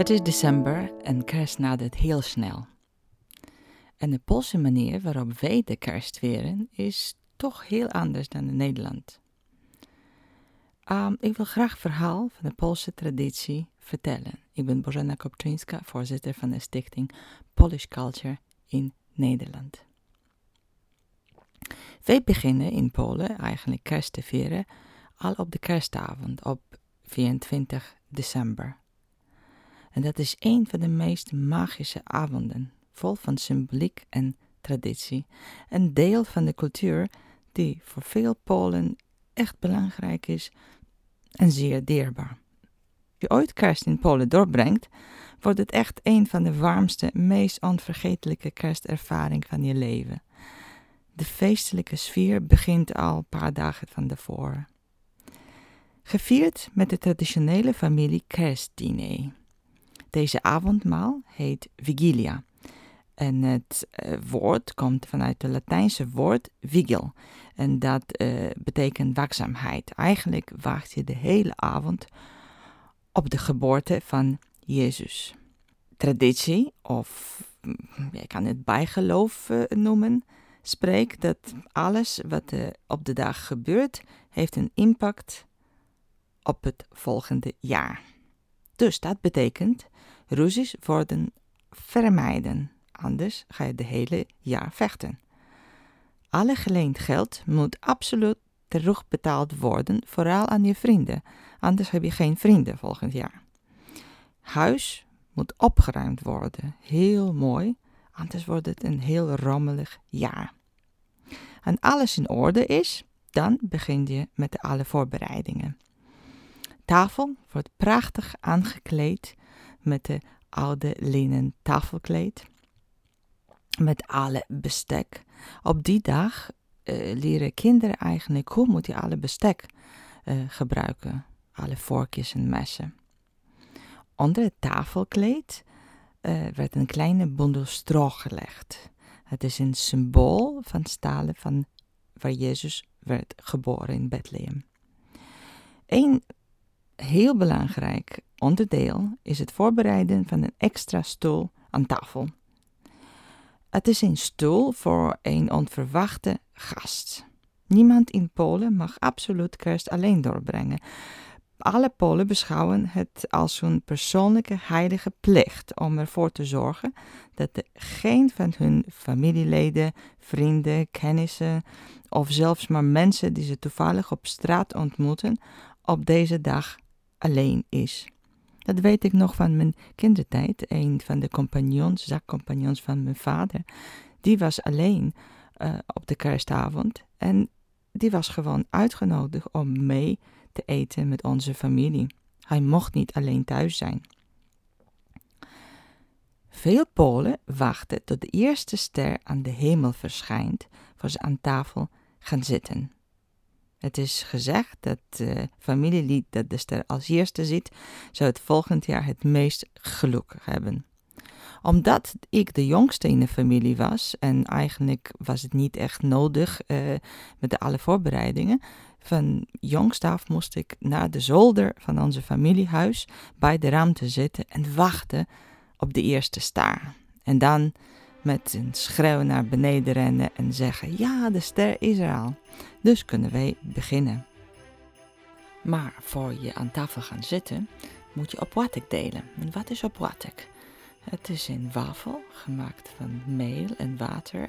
Het is december en kerst nadert heel snel. En de Poolse manier waarop wij de kerst vieren is toch heel anders dan in Nederland. Um, ik wil graag verhaal van de Poolse traditie vertellen. Ik ben Bożena Kopczynska, voorzitter van de stichting Polish Culture in Nederland. Wij beginnen in Polen eigenlijk kerst te vieren al op de kerstavond op 24 december. En dat is een van de meest magische avonden, vol van symboliek en traditie. Een deel van de cultuur die voor veel Polen echt belangrijk is en zeer dierbaar. Je ooit kerst in Polen doorbrengt, wordt het echt een van de warmste, meest onvergetelijke kerstervaringen van je leven. De feestelijke sfeer begint al een paar dagen van tevoren. Gevierd met de traditionele familie kerstdiner. Deze avondmaal heet vigilia. En het uh, woord komt vanuit het Latijnse woord vigil. En dat uh, betekent waakzaamheid. Eigenlijk wacht je de hele avond op de geboorte van Jezus. Traditie, of mm, je kan het bijgeloof uh, noemen, spreekt dat alles wat op de dag gebeurt, heeft een impact op het volgende jaar. Dus dat betekent, ruzies worden vermijden, anders ga je de hele jaar vechten. Alle geleend geld moet absoluut terugbetaald worden, vooral aan je vrienden, anders heb je geen vrienden volgend jaar. Huis moet opgeruimd worden, heel mooi, anders wordt het een heel rommelig jaar. En alles in orde is, dan begin je met alle voorbereidingen tafel wordt prachtig aangekleed met de oude linnen tafelkleed. Met alle bestek. Op die dag uh, leren kinderen eigenlijk hoe moet je alle bestek uh, gebruiken. Alle vorkjes en messen. Onder het tafelkleed uh, werd een kleine bundel stro gelegd. Het is een symbool van stalen van waar Jezus werd geboren in Bethlehem. Een heel belangrijk onderdeel is het voorbereiden van een extra stoel aan tafel. Het is een stoel voor een onverwachte gast. Niemand in Polen mag absoluut kerst alleen doorbrengen. Alle Polen beschouwen het als hun persoonlijke heilige plicht om ervoor te zorgen dat geen van hun familieleden, vrienden, kennissen of zelfs maar mensen die ze toevallig op straat ontmoeten op deze dag alleen is. Dat weet ik nog van mijn kindertijd. Een van de compagnons, zakcompagnons van mijn vader, die was alleen uh, op de kerstavond. En die was gewoon uitgenodigd om mee te eten met onze familie. Hij mocht niet alleen thuis zijn. Veel Polen wachten tot de eerste ster aan de hemel verschijnt voor ze aan tafel gaan zitten. Het is gezegd dat de familielid dat de ster als eerste ziet, zou het volgend jaar het meest gelukkig hebben. Omdat ik de jongste in de familie was en eigenlijk was het niet echt nodig uh, met de alle voorbereidingen, van jongst af moest ik naar de zolder van onze familiehuis bij de ruimte zitten en wachten op de eerste staar. En dan met een schreeuw naar beneden rennen en zeggen: Ja, de ster is er al. Dus kunnen wij beginnen. Maar voor je aan tafel gaan zitten, moet je opwatek delen. En wat is opwatek? Het is een wafel gemaakt van meel en water.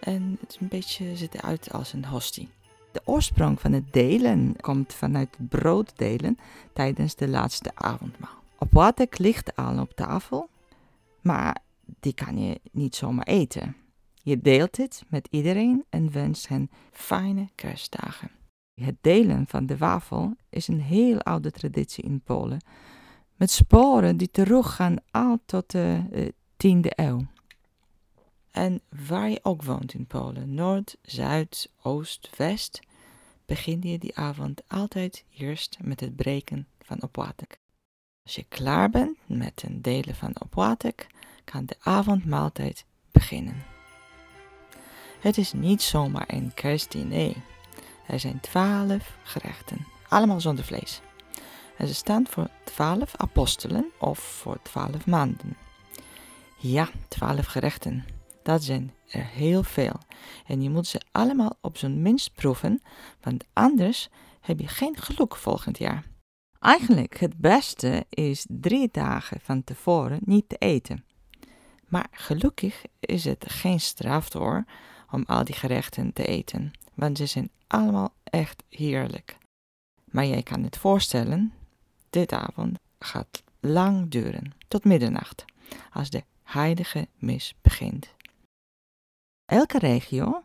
En het is een beetje ziet eruit als een hostie. De oorsprong van het delen komt vanuit het brood delen tijdens de laatste avondmaal. Opwatek ligt al op tafel, maar die kan je niet zomaar eten. Je deelt het met iedereen en wenst hen fijne kerstdagen. Het delen van de wafel is een heel oude traditie in Polen, met sporen die teruggaan al tot de uh, 10e eeuw. En waar je ook woont in Polen, Noord, Zuid, Oost, West, begin je die avond altijd eerst met het breken van opwatek. Als je klaar bent met het delen van opwatek, kan de avondmaaltijd beginnen. Het is niet zomaar een kerstdiner. Er zijn twaalf gerechten, allemaal zonder vlees. En ze staan voor twaalf apostelen of voor twaalf maanden. Ja, twaalf gerechten. Dat zijn er heel veel. En je moet ze allemaal op zijn minst proeven, want anders heb je geen geluk volgend jaar. Eigenlijk het beste is drie dagen van tevoren niet te eten. Maar gelukkig is het geen straf hoor om al die gerechten te eten, want ze zijn allemaal echt heerlijk. Maar jij kan het voorstellen, dit avond gaat lang duren, tot middernacht, als de heilige mis begint. Elke regio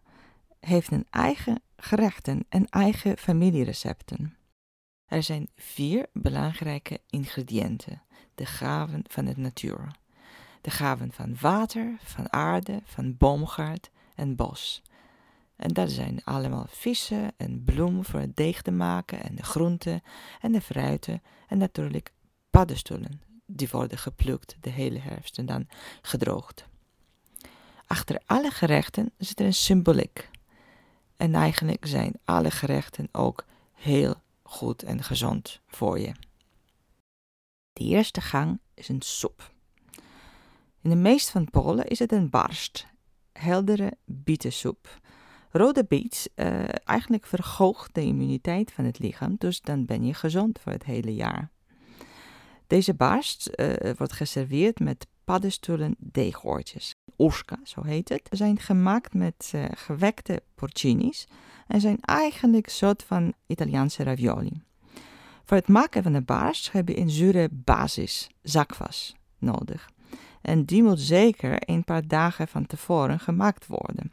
heeft een eigen gerechten en eigen familierecepten. Er zijn vier belangrijke ingrediënten, de gaven van de natuur. De gaven van water, van aarde, van boomgaard en bos. En dat zijn allemaal vissen en bloemen voor het deeg te maken en de groenten en de fruiten en natuurlijk paddenstoelen. Die worden geplukt de hele herfst en dan gedroogd. Achter alle gerechten zit er een symboliek. En eigenlijk zijn alle gerechten ook heel goed en gezond voor je. De eerste gang is een soep. In de meeste van Polen is het een barst, heldere bietensoep. Rode biet uh, eigenlijk verhoogt de immuniteit van het lichaam, dus dan ben je gezond voor het hele jaar. Deze barst uh, wordt geserveerd met paddenstoelen deegoortjes. Oska, zo heet het, zijn gemaakt met uh, gewekte porcinis en zijn eigenlijk een soort van Italiaanse ravioli. Voor het maken van de barst heb je een zure basis, zakwas, nodig. En die moet zeker een paar dagen van tevoren gemaakt worden.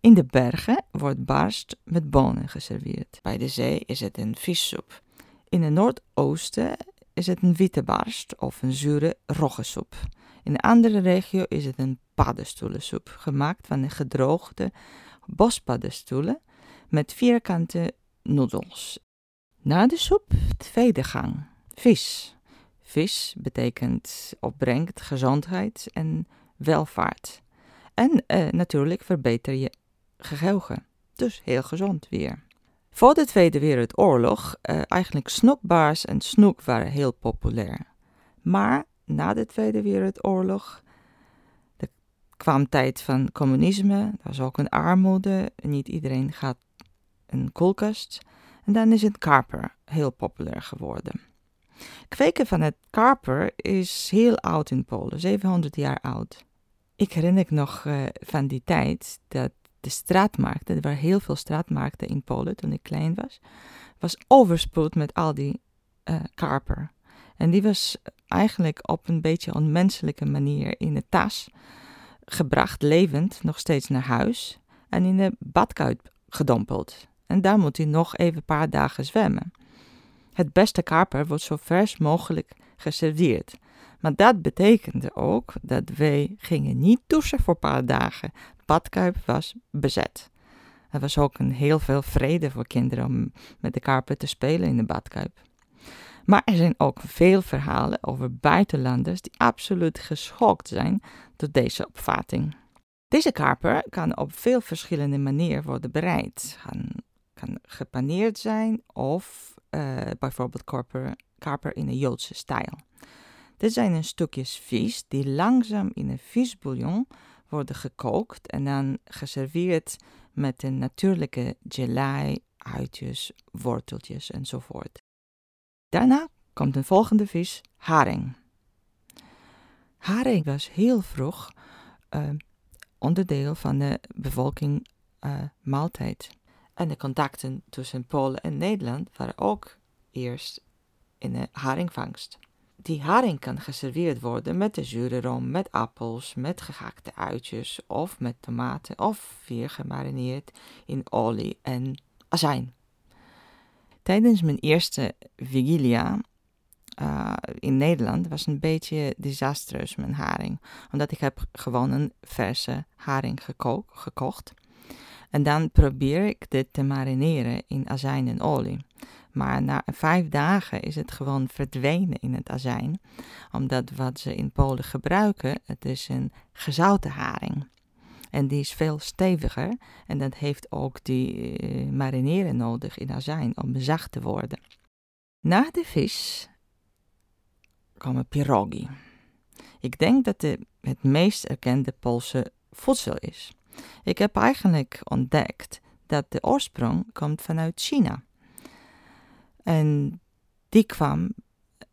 In de bergen wordt barst met bonen geserveerd. Bij de zee is het een vissoep. In het noordoosten is het een witte barst of een zure roggesoep. In een andere regio is het een paddenstoelensoep, gemaakt van de gedroogde bospaddenstoelen met vierkante noedels. Na de soep, tweede gang, vis. Vis betekent opbrengt gezondheid en welvaart. En eh, natuurlijk verbeter je geheugen. Dus heel gezond weer. Voor de Tweede Wereldoorlog, uh, eigenlijk snoekbaars en snoek waren heel populair. Maar na de Tweede Wereldoorlog er kwam tijd van communisme, er was ook een armoede, niet iedereen gaat een koelkast. En dan is het karper heel populair geworden. Kweken van het karper is heel oud in Polen, 700 jaar oud. Ik herinner me nog uh, van die tijd dat de straatmarkten, er waren heel veel straatmarkten in Polen toen ik klein was, was overspoeld met al die uh, karper. En die was eigenlijk op een beetje onmenselijke manier in de tas gebracht, levend, nog steeds naar huis en in de badkuip gedompeld. En daar moet hij nog even een paar dagen zwemmen. Het beste karper wordt zo vers mogelijk geserveerd. Maar dat betekende ook dat wij gingen niet douchen voor een paar dagen. Badkuip was bezet. Er was ook een heel veel vrede voor kinderen om met de karper te spelen in de badkuip. Maar er zijn ook veel verhalen over buitenlanders die absoluut geschokt zijn door deze opvatting. Deze karper kan op veel verschillende manieren worden bereid. Kan, kan gepaneerd zijn of uh, bijvoorbeeld karper, in een Joodse stijl. Dit zijn een stukjes vis die langzaam in een visbouillon worden gekookt en dan geserveerd met een natuurlijke gelei, uitjes, worteltjes enzovoort. Daarna komt een volgende vis, haring. Haring was heel vroeg uh, onderdeel van de bevolking uh, maaltijd. En de contacten tussen Polen en Nederland waren ook eerst in de haringvangst. Die haring kan geserveerd worden met de zure rom, met appels, met gehakte uitjes of met tomaten of weer gemarineerd in olie en azijn. Tijdens mijn eerste vigilia uh, in Nederland was een beetje desastreus mijn haring. Omdat ik heb gewoon een verse haring gekocht. En dan probeer ik dit te marineren in azijn en olie. Maar na vijf dagen is het gewoon verdwenen in het azijn. Omdat wat ze in Polen gebruiken, het is een gezouten haring. En die is veel steviger en dat heeft ook die uh, marineren nodig in azijn om zacht te worden. Na de vis komen pierogi. Ik denk dat het het meest erkende Poolse voedsel is. Ik heb eigenlijk ontdekt dat de oorsprong komt vanuit China. En die kwam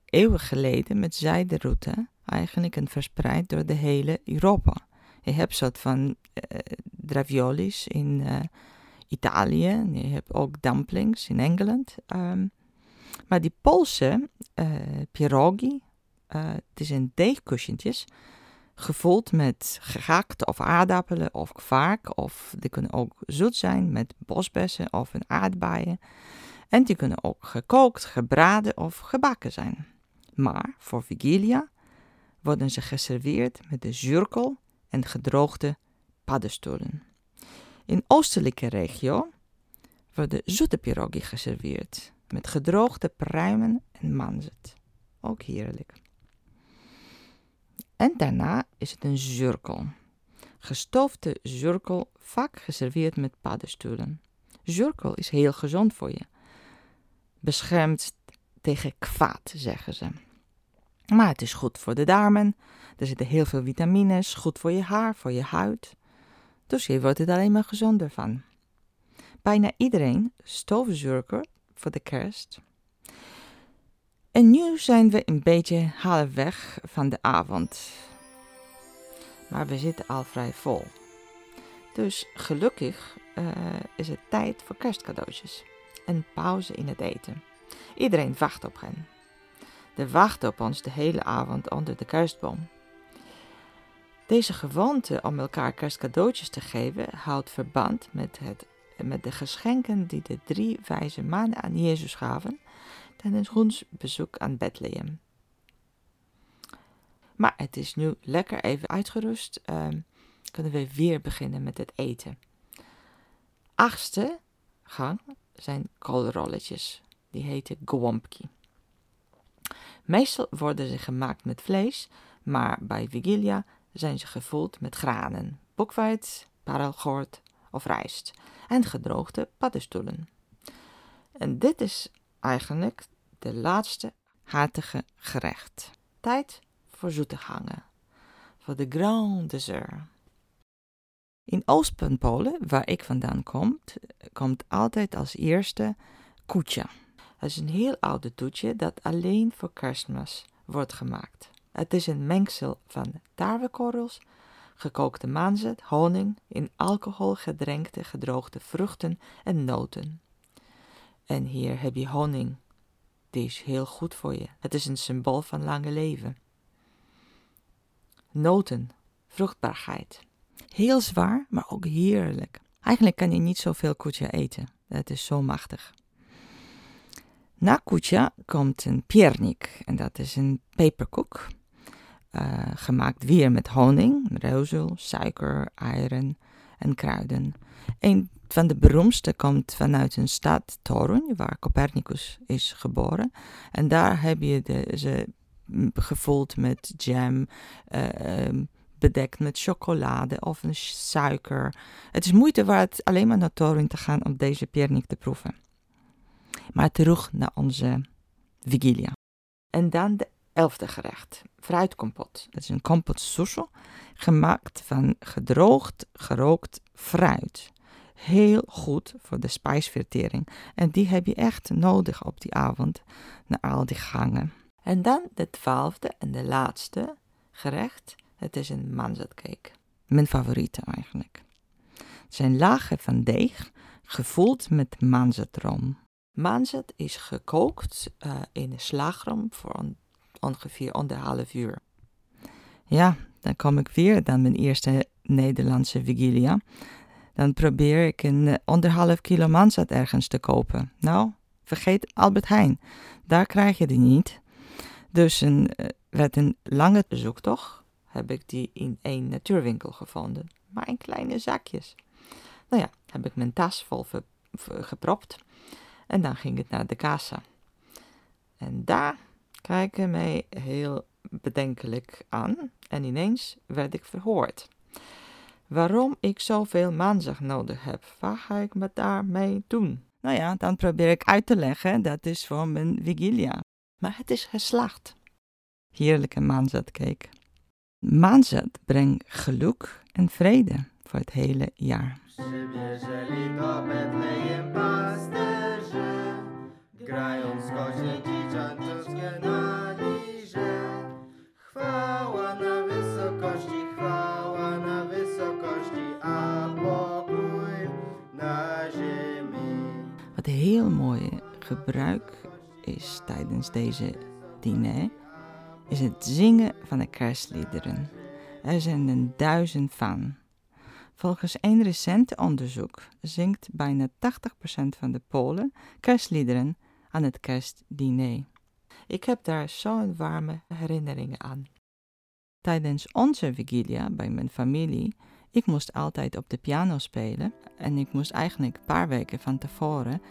eeuwen geleden met zijderoute eigenlijk en verspreid door de hele Europa. Je hebt soort van uh, raviolis in uh, Italië. Je hebt ook dumplings in Engeland. Um, maar die Poolse uh, pierogi, het is in deegkussentjes, gevuld met gehaakte of aardappelen of kvark. Of die kunnen ook zoet zijn met bosbessen of een aardbeien. En die kunnen ook gekookt, gebraden of gebakken zijn. Maar voor vigilia worden ze geserveerd met de zurkel en gedroogde paddenstoelen. In oostelijke regio worden zoete pierogi geserveerd met gedroogde pruimen en manzet. Ook heerlijk. En daarna is het een zurkel. Gestoofde zurkel, vaak geserveerd met paddenstoelen. Zurkel is heel gezond voor je. Beschermt tegen kwaad, zeggen ze. Maar het is goed voor de darmen. Er zitten heel veel vitamines, goed voor je haar, voor je huid. Dus je wordt er alleen maar gezonder van. Bijna iedereen stoofzurker voor de kerst. En nu zijn we een beetje halfweg van de avond. Maar we zitten al vrij vol. Dus gelukkig uh, is het tijd voor kerstcadeautjes. En pauze in het eten. Iedereen wacht op hen. De wacht op ons de hele avond onder de kerstboom. Deze gewoonte om elkaar kerstcadeautjes te geven houdt verband met, het, met de geschenken die de drie wijze mannen aan Jezus gaven tijdens ons bezoek aan Bethlehem. Maar het is nu lekker even uitgerust. Uh, kunnen we weer beginnen met het eten. Achtste gang zijn koolrolletjes. Die heten gołąbki. Meestal worden ze gemaakt met vlees, maar bij Vigilia zijn ze gevuld met granen, bokweit, parelgort of rijst en gedroogde paddenstoelen. En dit is eigenlijk de laatste hartige gerecht. Tijd voor zoete gangen, voor de grand dessert. In Oost-Polen, waar ik vandaan kom, komt altijd als eerste koetje. Het is een heel oude toetje dat alleen voor kerstmis wordt gemaakt. Het is een mengsel van tarwekorrels, gekookte manzet, honing, in alcohol gedrenkte gedroogde vruchten en noten. En hier heb je honing. Die is heel goed voor je. Het is een symbool van lange leven. Noten, vruchtbaarheid. Heel zwaar, maar ook heerlijk. Eigenlijk kan je niet zoveel koetje eten. Dat is zo machtig. Na koetje komt een piernik. En dat is een peperkoek. Uh, gemaakt weer met honing, reuzel, suiker, eieren en kruiden. Een van de beroemdste komt vanuit een stad Torun, waar Copernicus is geboren. En daar heb je de, ze gevuld met jam, uh, bedekt met chocolade of een suiker. Het is moeite waard alleen maar naar Torun te gaan om deze piernik te proeven. Maar terug naar onze vigilia. En dan de elfde gerecht, fruitkompot. Dat is een kompot gemaakt van gedroogd, gerookt fruit. Heel goed voor de spijsvertering. En die heb je echt nodig op die avond, na al die gangen. En dan de twaalfde en de laatste gerecht. Het is een manzetcake. Mijn favoriete eigenlijk. Het zijn lagen van deeg, gevuld met manzetroom. Manzet is gekookt uh, in een slagroom voor ongeveer anderhalf uur. Ja, dan kom ik weer dan mijn eerste Nederlandse vigilia. Dan probeer ik een uh, anderhalf kilo manzet ergens te kopen. Nou, vergeet Albert Heijn. Daar krijg je die niet. Dus een, uh, met een lange zoektocht heb ik die in één natuurwinkel gevonden. Maar in kleine zakjes. Nou ja, heb ik mijn tas vol gepropt. En dan ging het naar de kassa. En daar kijken mij heel bedenkelijk aan en ineens werd ik verhoord. Waarom ik zoveel maanzag nodig heb, wat ga ik met daarmee doen? Nou ja, dan probeer ik uit te leggen dat is voor mijn vigilia. Maar het is geslacht. Heerlijke maanzetcake. Maanzet brengt geluk en vrede voor het hele jaar. Gebruik is tijdens deze diner, is het zingen van de kerstliederen. Er zijn een duizend van. Volgens een recent onderzoek zingt bijna 80% van de Polen kerstliederen aan het kerstdiner. Ik heb daar zo'n warme herinneringen aan. Tijdens onze vigilia bij mijn familie, ik moest altijd op de piano spelen en ik moest eigenlijk een paar weken van tevoren,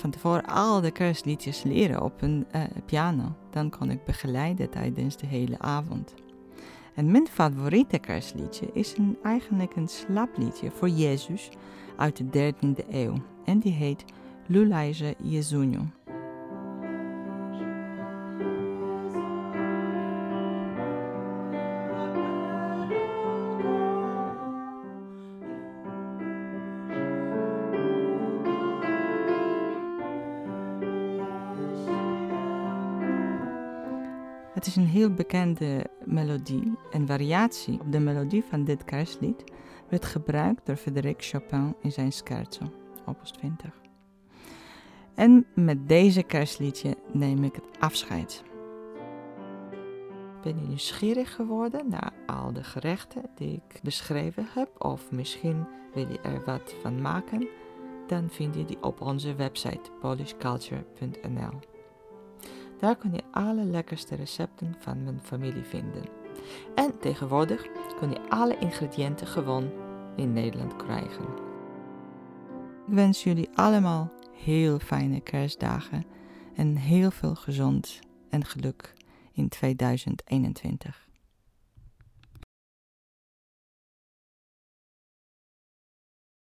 van tevoren al de kerstliedjes leren op een eh, piano. Dan kon ik begeleiden tijdens de hele avond. En mijn favoriete kerstliedje is een, eigenlijk een slaapliedje voor Jezus uit de 13e eeuw. En die heet Lulajże Jezuniu. Het is een heel bekende melodie. Een variatie op de melodie van dit kerstlied werd gebruikt door Frédéric Chopin in zijn scherzo, opus 20. En met deze kerstliedje neem ik het afscheid. Ben je nieuwsgierig geworden naar al de gerechten die ik beschreven heb? Of misschien wil je er wat van maken? Dan vind je die op onze website polishculture.nl. Daar kun je alle lekkerste recepten van mijn familie vinden. En tegenwoordig kun je alle ingrediënten gewoon in Nederland krijgen. Ik wens jullie allemaal heel fijne kerstdagen en heel veel gezond en geluk in 2021.